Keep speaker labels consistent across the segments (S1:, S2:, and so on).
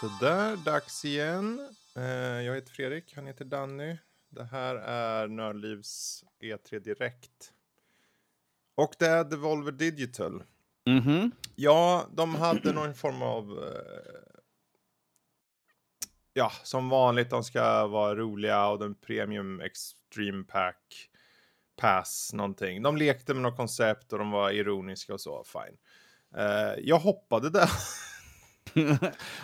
S1: Sådär, dags igen. Eh, jag heter Fredrik, han heter Danny. Det här är Nördlivs E3 Direkt. Och det är Devolver Digital.
S2: Mhm.
S1: Ja, de hade någon form av... Eh, ja, som vanligt, de ska vara roliga och den Premium Extreme Pack Pass någonting. De lekte med något koncept och de var ironiska och så, fine. Eh, jag hoppade där.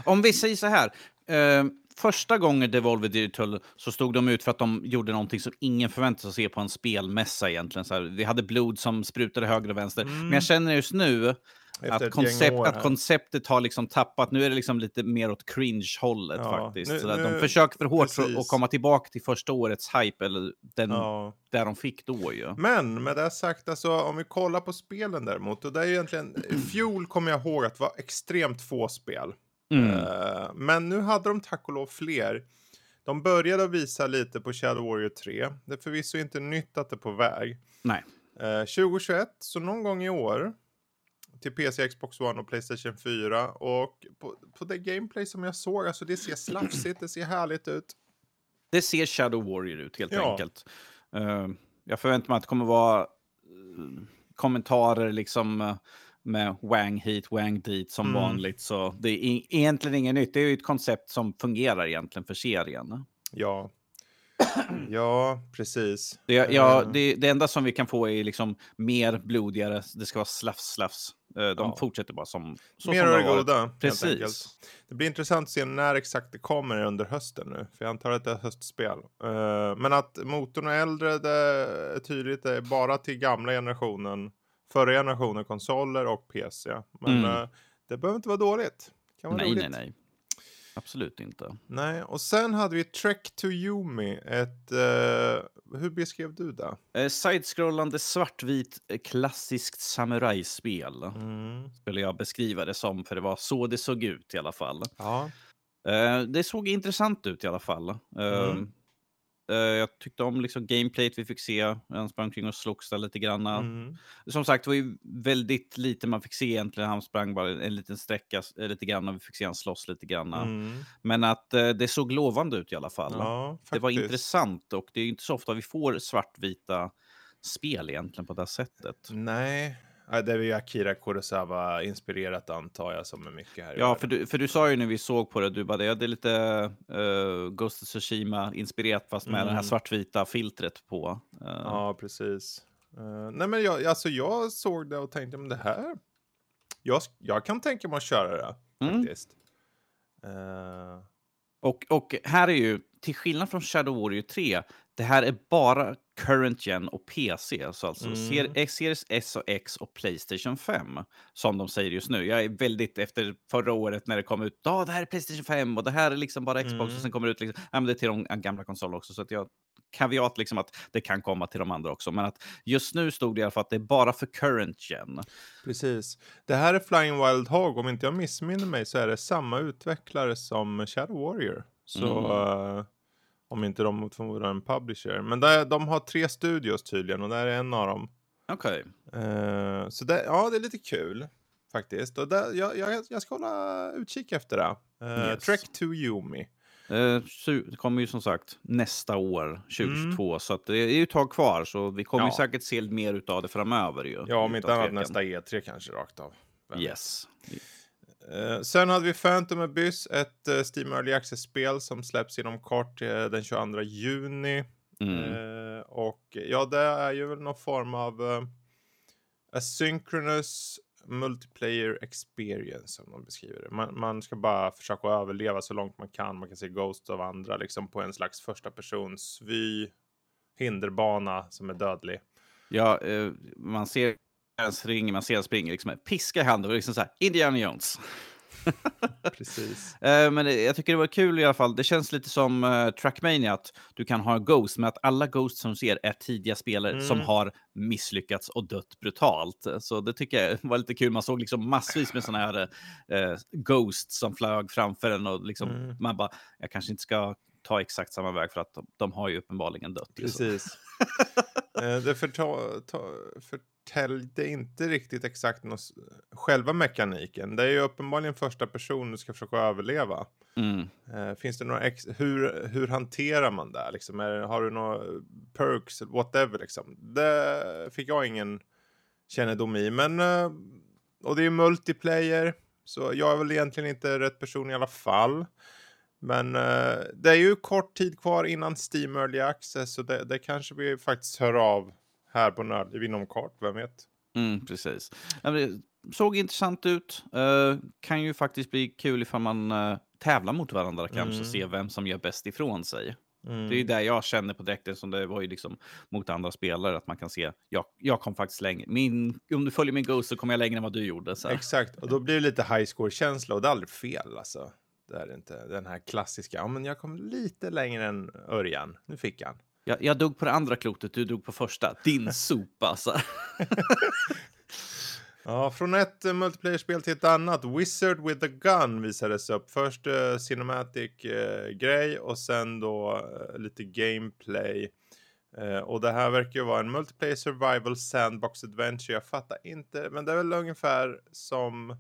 S2: Om vi säger så här. Eh, första gången Devolver Digital så stod de ut för att de gjorde någonting som ingen förväntade sig att se på en spelmässa egentligen. Så här, vi hade blod som sprutade höger och vänster. Men jag känner just nu att, koncept, att konceptet har liksom tappat. Nu är det liksom lite mer åt cringe-hållet
S1: Ja,
S2: faktiskt.
S1: nu- nu-
S2: de försöker för hårt
S1: precis.
S2: att komma tillbaka till första årets hype, eller den,
S1: Ja.
S2: där de fick då ju.
S1: Men med det sagt, alltså, om vi kollar på spelen däremot. Och det är egentligen, i fjol kommer jag ihåg att det var extremt få spel.
S2: Mm.
S1: Eh, men nu hade de tack och lov fler. De började visa lite på Shadow Warrior 3. Det är förvisso inte nytt att det är på väg.
S2: Nej.
S1: Eh, 2021, så någon gång i år. Till PC, Xbox One och Playstation 4. Och på, på det gameplay som jag såg, alltså det ser slafsigt, det ser härligt ut.
S2: Det ser Shadow Warrior ut helt
S1: Ja.
S2: enkelt. Eh, jag förväntar mig att det kommer vara kommentarer liksom med wang hit, wang dit som
S1: Mm.
S2: vanligt. Så det är egentligen inget nytt. Det är ju ett koncept som fungerar egentligen för serien.
S1: Ja. Ja, precis.
S2: Det, ja,
S1: Eh,
S2: det, det enda som vi kan få är liksom mer blodigare. Det ska vara slafs, slafs. Eh, De
S1: Ja.
S2: fortsätter bara som, så
S1: Mer av
S2: det
S1: goda,
S2: Precis.
S1: Det blir intressant att se när exakt det kommer under hösten nu. För jag antar att det är höstspel. Eh, men att motorn är äldre, det är tydligt. Det är bara till gamla generationen. Förra generationen konsoler och PC. Men
S2: Mm.
S1: eh, det behöver inte vara dåligt. Det kan vara
S2: Nej,
S1: roligt.
S2: nej, nej. Absolut inte.
S1: Nej, och sen hade vi Trek to Yumi. Ett, eh, hur beskrev du det?
S2: Eh, Sidescrollande svartvit eh, klassiskt samurajspel.
S1: Mm.
S2: skulle jag beskriva det som, för det var så det såg ut i alla fall.
S1: Ja.
S2: Eh, det såg intressant ut i alla fall. Eh,
S1: Mm.
S2: Eh, jag tyckte om liksom gameplayet vi fick se. Han sprang omkring och slogs där lite granna.
S1: Mm.
S2: Som sagt, det var ju väldigt lite man fick se egentligen. Han sprang bara en liten sträcka eh, lite grann och vi fick se han slåss lite grann.
S1: Mm.
S2: Men att eh, det såg lovande ut i alla fall.
S1: Ja,
S2: det var intressant och det är inte så ofta vi får svartvita spel egentligen på det här sättet.
S1: Nej, Ja, det är ju Akira Kurosawa inspirerat antar jag som är mycket här
S2: Ja, för du, för du sa ju när vi såg på det, du bara, det är lite uh, Ghost of Tsushima inspirerat fast med det här
S1: Mm.
S2: svartvita filtret på. Eh,
S1: Ja, precis. Eh, nej, men jag, alltså, jag såg det och tänkte, men det här... Jag, jag kan tänka mig att köra det,
S2: Mm.
S1: faktiskt. Eh,
S2: och, och här är ju, till skillnad från Shadow Warrior 3, det här är bara current gen och PC, så alltså
S1: Mm.
S2: ser, Series S och X och Playstation 5, som de säger just nu. Jag är väldigt efter förra året när det kom ut, ja, det här är Playstation 5 och det här är liksom bara Xbox
S1: Mm.
S2: och sen kommer det ut, liksom, ja, men det är till de gamla konsoler också, så att jag kaviat liksom att det kan komma till de andra också. Men att just nu stod det i alla fall att det är bara för current gen.
S1: precis. Det här är Flying Wild Hog. Om inte jag missminner mig så är det samma utvecklare som Shadow Warrior. Så...
S2: Mm.
S1: eh, om inte de förmodar en publisher. Men där, de har tre studios tydligen och där är en av dem.
S2: Okej.
S1: Eh, så det, ja, det är lite kul faktiskt. Och där, jag, jag, jag ska hålla utkik efter det. Uh,
S2: Yes.
S1: Trek to Yumi.
S2: Eh, det kommer ju som sagt nästa år, 2022,
S1: Mm.
S2: så det är ju ett tag kvar. Så vi kommer ju
S1: Ja.
S2: säkert se mer av det framöver. Ju,
S1: Ja, om inte annat nästa E3 kanske rakt av.
S2: Yes.
S1: Eh, sen hade vi Phantom Abyss, ett uh, Steam Early Access-spel som släpps inom kort eh, den 22 juni.
S2: Mm.
S1: Eh, och ja, det är ju väl någon form av asynchronous multiplayer experience som de beskriver det. Man, man ska bara försöka överleva så långt man kan. Man kan se Ghost av andra liksom på en slags första persons vy hinderbana som är dödlig.
S2: Ja, eh, man ser en springer, man ser en springer liksom piska i handen och liksom så här, Indiana Jones.
S1: Precis.
S2: Eh, men det, jag tycker det var kul i alla fall. Det känns lite som uh, Trackmania, att du kan ha en Ghost, men att alla Ghosts som ser är tidiga spelare
S1: Mm.
S2: som har misslyckats och dött brutalt. Så det tycker jag var lite kul. Man såg liksom massvis med sådana här uh, Ghosts som flög framför en och liksom,
S1: Mm.
S2: man bara, jag kanske inte ska ta exakt samma väg för att de, de har ju uppenbarligen dött. liksom.
S1: Precis. eh, det förta, ta, för, förtäljde inte riktigt exakt något, själva mekaniken. Det är ju uppenbarligen första person du ska försöka överleva.
S2: Mm.
S1: Eh, finns det några ex hur, hur hanterar man det? Liksom? Är, har du några perks, whatever liksom? Det fick jag ingen kännedom i. Men, eh, och det är multiplayer, så jag är väl egentligen inte rätt person i alla fall. Men eh, det är ju kort tid kvar innan Steam Early Access, så det, det kanske vi faktiskt hör av här på Nördliv inom kort, vem vet?
S2: Mm, precis. Såg intressant ut. Eh, kan ju faktiskt bli kul ifall man uh, tävlar mot varandra kanske,
S1: Mm.
S2: se vem som gör bäst ifrån sig.
S1: Mm.
S2: Det är ju det jag känner på direkten som det var ju liksom mot andra spelare, att man kan se, jag, jag kom faktiskt längre. Min, om du följer min Ghost så kom jag längre än vad du gjorde. Så.
S1: Exakt, och då blir det lite high score-känsla och det är aldrig fel alltså. Det är inte. Den här klassiska, ja men jag kom lite längre än Örjan, nu fick han.
S2: Jag, jag dog på det andra klotet, du dog på första. Din sopa alltså.
S1: Ja, från ett uh, multiplayer-spel till ett annat. Wizard with a Gun visades upp. Först uh, cinematic-grej och sen då eh, lite gameplay. Eh, och det här verkar ju vara en multiplayer survival sandbox adventure. Jag fattar inte, men det är väl ungefär som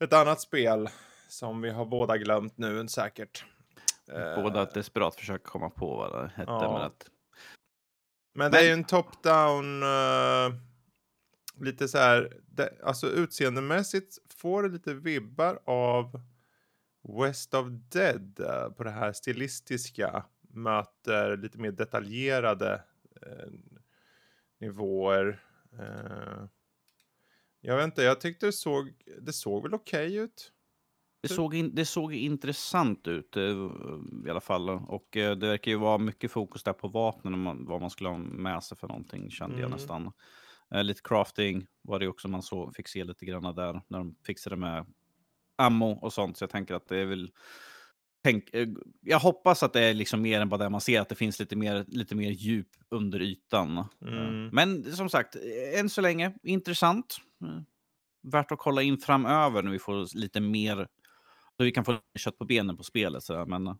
S1: ett annat spel som vi har båda glömt nu säkert. Eh,
S2: Båda ett desperat försök komma på vad det hette.
S1: Ja.
S2: Men att,
S1: Men det är
S2: Men-
S1: ju en top-down, eh, lite så här, det, alltså utseendemässigt får det lite vibbar av West of Dead eh, på det här stilistiska, möter lite mer detaljerade eh, nivåer. Jag vet inte, jag tyckte det såg, det såg väl okej ut.
S2: Det, såg in, det såg intressant ut eh, i alla fall. Och eh, det verkar ju vara mycket fokus där på vapnen och man, vad man skulle ha med sig för någonting kände jag
S1: Mm.
S2: nästan. Eh, lite crafting var det också man så, fick se lite grann där när de fixade med ammo och sånt. Så jag tänker att det är väl... Tänk, jag hoppas att det är liksom mer än bara det man ser, att det finns lite mer, lite mer djup under ytan.
S1: Mm.
S2: Men som sagt, än så länge intressant. Värt att kolla in framöver när vi får lite mer, så vi kan få kött på benen på spelet. Så där. Men eh,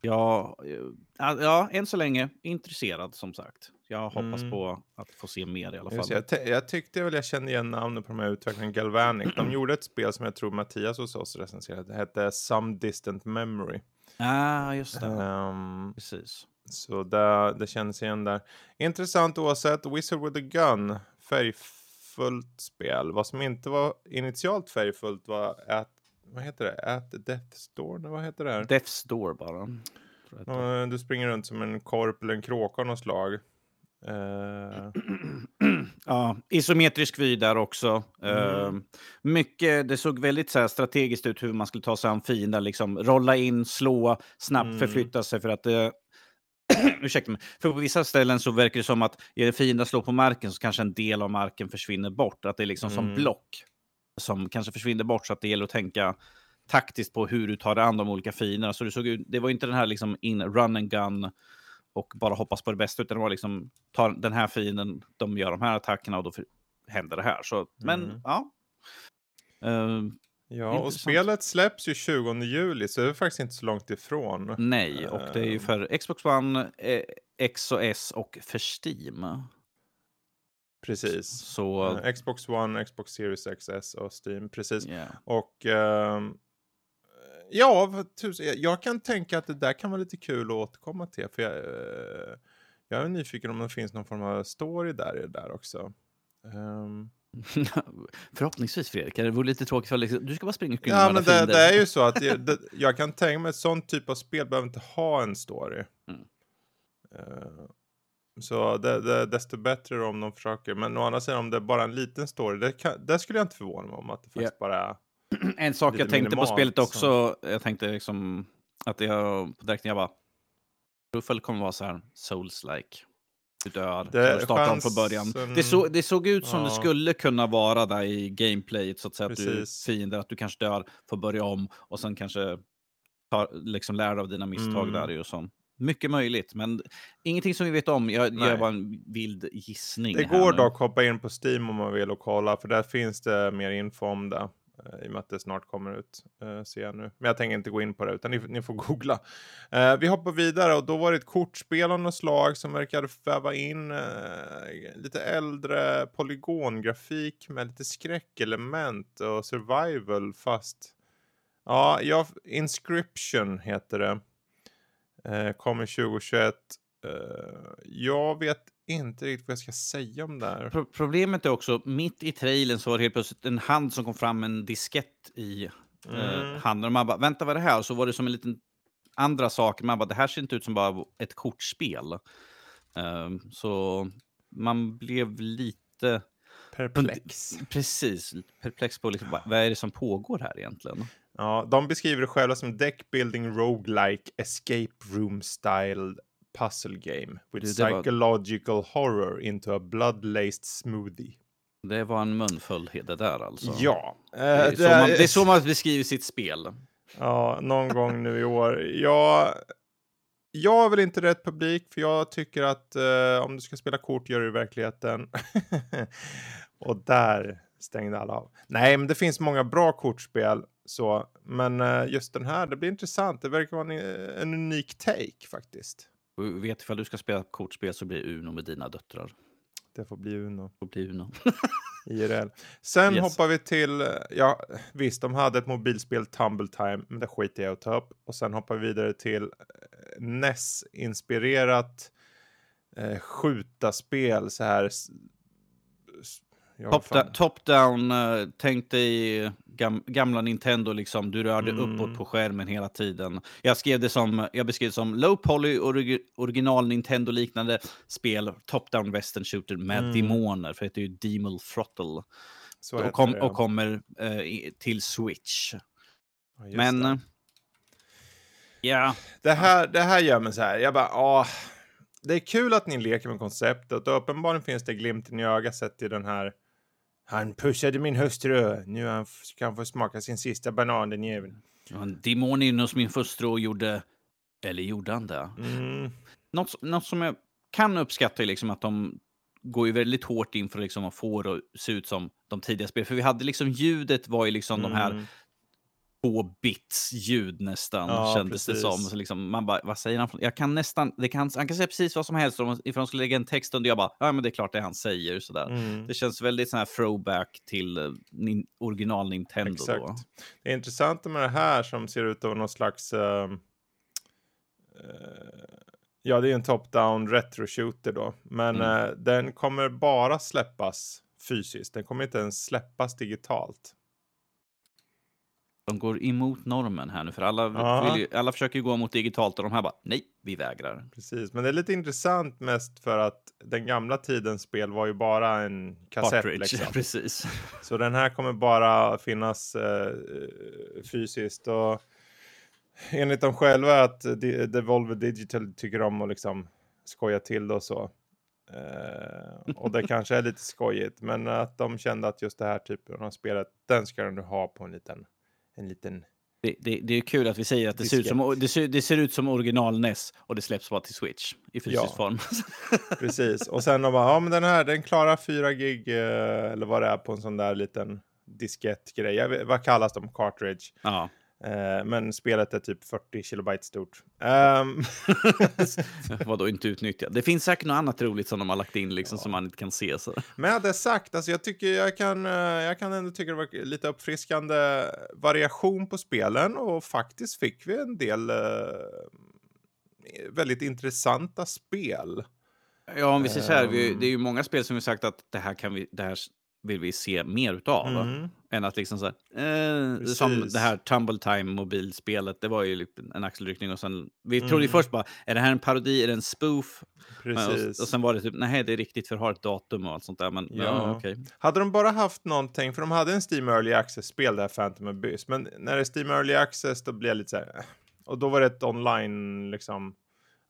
S2: ja, eh, ja, ja, än så länge intresserad som sagt. Jag hoppas
S1: Mm.
S2: på att få se mer i alla fall.
S1: Jag, jag tyckte väl jag kände igen namnet på de här utvecklarna, Galvanic. De gjorde ett spel som jag tror Mattias hos oss recenserade. Det hette Some Distant Memory.
S2: ah, just det.
S1: Ehm,
S2: Precis.
S1: så det, det känns igen där. Intressant oavsett. Wizard with a Gun. Färgfullt spel. Vad som inte var initialt färgfullt var att, vad heter det? At Death's Door? Vad heter det här?
S2: Death's Door bara. det-
S1: Ja, Du springer runt som en korp eller en kråka av något slag. Eh,
S2: Ja, isometrisk vy där också.
S1: Mm.
S2: Eh, mycket, det såg väldigt så här, strategiskt ut hur man skulle ta sig an fiender. Liksom, rolla in, slå, snabbt
S1: Mm.
S2: förflytta sig för att... Eh, ursäkta mig. För på vissa ställen så verkar det som att är fienden slår på marken så kanske en del av marken försvinner bort. Att det är liksom som
S1: Mm.
S2: block som kanske försvinner bort. Så att det gäller att tänka taktiskt på hur du tar dig an de olika fienderna. Så det, såg ut, det var inte den här liksom in run and gun och bara hoppas på det bästa, utan det var liksom, tar den här fienden, de gör de här attackerna och då händer det här. Så, men
S1: Mm.
S2: ja. Eh,
S1: ja, och spelet släpps ju 20 juli så det är faktiskt inte så långt ifrån.
S2: nej, och det är ju
S1: Ehm.
S2: för Xbox One, eh, X och S och för Steam.
S1: Precis.
S2: Så,
S1: Eh, Xbox One, Xbox Series XS och Steam. Precis.
S2: ja.
S1: Och ehm, ja, jag- kan tänka att det där kan vara lite kul att återkomma till. För jag, eh, jag är nyfiken om det finns någon form av story där i det där också. Ehm,
S2: Förhoppningsvis Fredrik, det vore lite tråkigt för liksom, du ska bara springa kunna
S1: ja, men det, det är ju så att jag, det, jag kan tänka mig att sån typ av spel behöver inte ha en story.
S2: Mm.
S1: Eh, så det, det, desto bättre om de försöker. Men å andra sidan om det är bara en liten story, det, kan, det skulle jag inte förvåna mig om att det faktiskt bara är.
S2: En sak jag tänkte på
S1: minimalt,
S2: spelet
S1: så.
S2: också, jag tänkte liksom att jag på direkten jag bara, Ruffel kommer vara så här souls-like. Du dör,
S1: Det-
S2: så du startar om från början. Det, så, det såg ut som
S1: Ja.
S2: det skulle kunna vara där i gameplayet, så att säga, att du
S1: Precis.
S2: fiender, att du kanske dör, får börja om och sen kanske tar, liksom lär dig av dina misstag
S1: Mm.
S2: där. Och så. Mycket möjligt, men ingenting som vi vet om. Jag
S1: Nej.
S2: gör bara en vild gissning.
S1: Det går dock att hoppa in på Steam om man vill och kolla, för där finns det mer info om det. Eh, I och med att det snart kommer ut, eh, ser jag nu. Men jag tänker inte gå in på det, utan ni, ni får googla. Eh, vi hoppar vidare och då var det ett kortspel av något slag som verkar väva in eh, lite äldre polygongrafik med lite skräckelement och survival fast... Ja, ja Inscription heter det. Eh, kommer 2021. Eh, jag vet inte riktigt vad jag ska säga om det här.
S2: Pro problemet är också, mitt i trailern så var det helt plötsligt en hand som kom fram med en diskett i
S1: Mm.
S2: eh, handen. Och man bara, vänta vad är det här? Och så var det som en liten andra saker. Man bara, det här ser inte ut som bara ett kortspel. Så man blev lite,
S1: Perplex.
S2: precis, perplex på liksom, vad är det som pågår här egentligen?
S1: Ja, de beskriver det själva som deck building roguelike escape room style puzzle game with
S2: det var-
S1: psychological horror into a blood-laced smoothie.
S2: Det var en munfull det där alltså.
S1: Ja, eh,
S2: Det är, så man, det är så man beskriver sitt spel.
S1: Ja, någon gång nu i år. Jag, jag är väl inte rätt publik, för jag tycker att eh, om du ska spela kort, gör det i verkligheten. Och där stängde alla av. Nej, men det finns många bra kortspel, så. men eh, just den här, det blir intressant. Det verkar vara en, en unik take faktiskt.
S2: Och vet ifall du ska spela kortspel så blir Uno med dina döttrar.
S1: Det får bli Uno.
S2: Och blir Uno.
S1: IRL. Sen
S2: Yes.
S1: hoppar vi till, eh, ja visst de hade ett mobilspel Tumble Time, men det skiter jag i att ta upp. Och sen hoppar vi vidare till eh, NES-inspirerat eh, skjuta-spel så här. Vad
S2: Top, eh, tänk dig gam, gamla Nintendo, liksom. du rörde
S1: Mm.
S2: uppåt på skärmen hela tiden. Jag, skrev det som, jag beskrev det som low poly, origi, original Nintendo-liknande spel, top down western shooter med
S1: Mm.
S2: demoner, för det heter ju Demon Throttle.
S1: Så
S2: Och, kom,
S1: det,
S2: och kommer i- till Switch.
S1: Ja,
S2: Men,
S1: det.
S2: eh, ja,
S1: Det här, det här gör mig så här. Jag bara, ah, det är kul att ni leker med konceptet och uppenbarligen finns det glimten i ögat sett till den här. Han pushade min hustru. Nu ska han få smaka sin sista banan, den jäveln.
S2: en demon in hos min fustru och gjorde, eller gjorde han det?
S1: Mm.
S2: något, något som jag kan uppskatta är liksom att de går ju väldigt hårt in för liksom att få det att se ut som de tidiga spelen. För vi hade liksom ljudet var ju liksom de här Två bits ljud nästan
S1: Ja,
S2: kändes det
S1: precis.
S2: som. Så liksom, man bara, vad säger han? Jag kan nästan, det kan, han kan säga precis vad som helst om de skulle lägga en text under jag bara, ja men det är klart det han säger sådär.
S1: Mm.
S2: Det känns väldigt sån här throwback till uh, nin, original Nintendo
S1: Exakt.
S2: då.
S1: Det är intressant med det här som ser ut att vara någon slags... ehm, eh, ja, det är en top-down retro-shooter då. Men
S2: Mm.
S1: eh, den kommer bara släppas fysiskt. Den kommer inte ens släppas digitalt.
S2: De går emot normen här nu, för alla,
S1: Ja.
S2: vill ju, alla försöker ju gå mot digitalt och de här bara, nej, vi vägrar.
S1: Precis, men det är lite intressant mest för att den gamla tidens spel var ju bara en kassett. Liksom.
S2: precis.
S1: Så den här kommer bara finnas eh, fysiskt. Och enligt dem själva att Devolver Digital tycker om att liksom skoja till det och så. Eh, och det kanske är lite skojigt, men att de kände att just det här typen av spelet, den ska de nu ha på en liten, en liten
S2: Det, det, det är kul att vi säger att det ser, ut som, det, ser, det ser ut som original NES och det släpps bara till Switch i fysisk
S1: Ja.
S2: form.
S1: Precis, och sen de bara, ja men den här, den klarar 4 gig eh, eller vad det är på en sån där liten diskettgrej. Vad kallas de? Cartridge.
S2: ja.
S1: Eh, men spelet är typ 40 kilobyte stort. Ehm,
S2: Vadå inte utnyttja? Det finns säkert något annat roligt som de har lagt in liksom, som man inte kan se. Så.
S1: med det sagt, alltså jag tycker jag kan, eh, jag kan ändå tycka det var lite uppfriskande variation på spelen och faktiskt fick vi en del eh, väldigt intressanta spel.
S2: Ja, om vi säger så här, vi,
S1: Ehm.
S2: det är ju många spel som vi sagt att det här, kan vi, det här vill vi se mer utav.
S1: Mm.
S2: Än att liksom så här, eh, som det här Tumble Time mobilspelet, det var ju en axelryckning och sen, vi trodde ju
S1: Mm.
S2: först bara, är det här en parodi, är det en spoof? Men, och, och sen var det typ, nej det är riktigt för har ett datum och allt sånt där. Men ja,
S1: Ja.
S2: okej.
S1: Hade de bara haft någonting, för de hade en Steam Early Access-spel där, Phantom Abyss, men när det är Steam Early Access då blir jag lite så här, eh. och då var det ett online, liksom,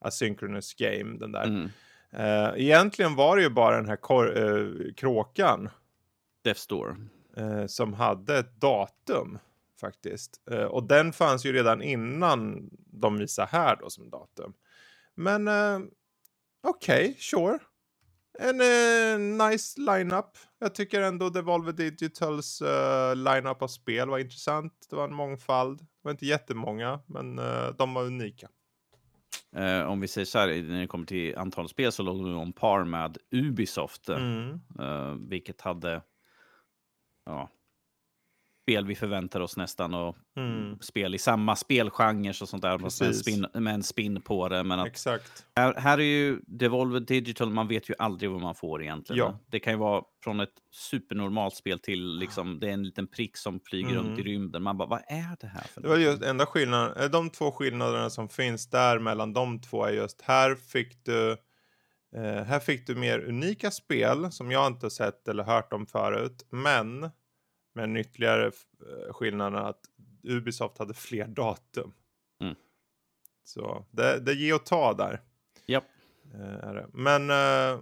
S1: asynchronous game, den där.
S2: Mm.
S1: Eh, egentligen var det ju bara den här kor- eh, kråkan
S2: Death Store.
S1: eh, som hade ett datum faktiskt. Eh, och den fanns ju redan innan de visade här då som datum. Men eh, okej, sure. En eh, nice lineup. Jag tycker ändå Devolver Digitals uh, lineup av spel var intressant. Det var en mångfald. Det var inte jättemånga, men uh, de var unika.
S2: Uh, om vi säger så här, när det kommer till antal spel så låg de om par med Ubisoft.
S1: Mm.
S2: vilket hade ja, spel vi förväntar oss nästan och mm. spel i samma spelgenre och sånt där. Med en, spin, med en spin på det. Men att,
S1: Exakt.
S2: Här, här är ju Devolver Digital, man vet ju aldrig vad man får egentligen. Ja. Det kan ju vara från ett supernormalt spel till liksom, det är en liten prick som flyger mm. runt i rymden. Man bara, vad är det här för
S1: Det var just enda skillnaden, eh, de två skillnaderna som finns där mellan de två är just här fick du Eh, här fick du mer unika spel som jag inte sett eller hört om förut. Men men ytterligare eh, skillnaden att Ubisoft hade fler datum. Mm. Så det, det ger och ta där.
S2: Japp.
S1: Yep. Men uh,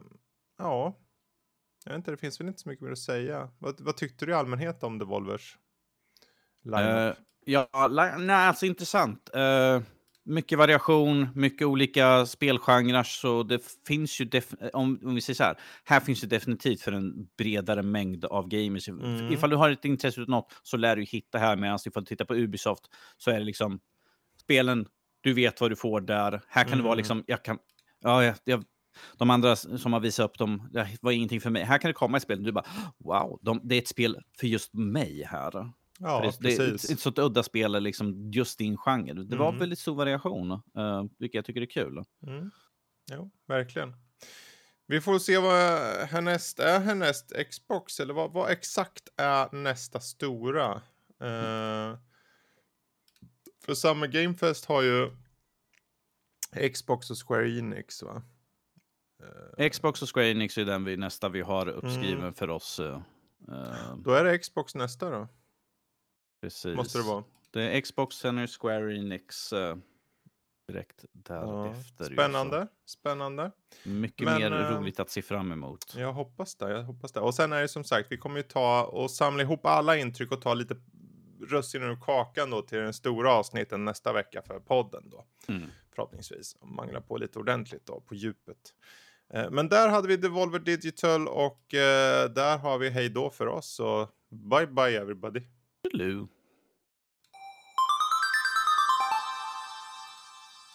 S1: ja, jag vet inte, det finns väl inte så mycket mer att säga. Vad, vad tyckte du i allmänhet om Devolvers?
S2: Uh, ja, nej, alltså intressant. Uh, mycket variation, mycket olika spelgenrer. Så det finns ju, om, om vi säger så här, här finns det definitivt för en bredare mängd av gamers. Mm. Ifall du har ett intresse av något så lär du hitta här. Medan ifall du tittar på Ubisoft så är det liksom spelen, du vet vad du får där. Här kan mm. det vara mm. liksom, jag kan, ja, jag, jag de andra som har visat upp dem, det var ingenting för mig. Här kan det komma ett spel du bara, wow, de, det är ett spel för just mig här.
S1: Ja,
S2: det,
S1: precis.
S2: Det är ett sånt udda spel, liksom just din genre. Det var mm. väldigt stor variation, uh, vilket jag tycker är kul.
S1: Mm. Jo, verkligen. Vi får se vad härnäst är härnäst Xbox, eller vad, vad exakt är nästa stora? Uh, för Summer Game Fest har ju Xbox och Square Enix va?
S2: Uh, Xbox och Square Enix är den vi, nästa vi har uppskriven mm. för oss. Uh,
S1: då är det Xbox nästa då?
S2: Precis.
S1: Måste det vara.
S2: Det är Xbox, sen Square Enix uh, direkt därefter.
S1: Ja. Spännande, spännande.
S2: Mycket Men, mer uh, roligt att se fram emot.
S1: Jag hoppas det, jag hoppas det. Och sen är det som sagt, vi kommer ju ta och samla ihop alla intryck och ta lite russinen ur kakan då till den stora avsnitten nästa vecka för podden då. Mm. Förhoppningsvis. Mangla på lite ordentligt då, på djupet. Eh, men där hade vi Devolver Digital och där har vi hej då för oss. Så bye bye everybody.
S2: Toodaloo.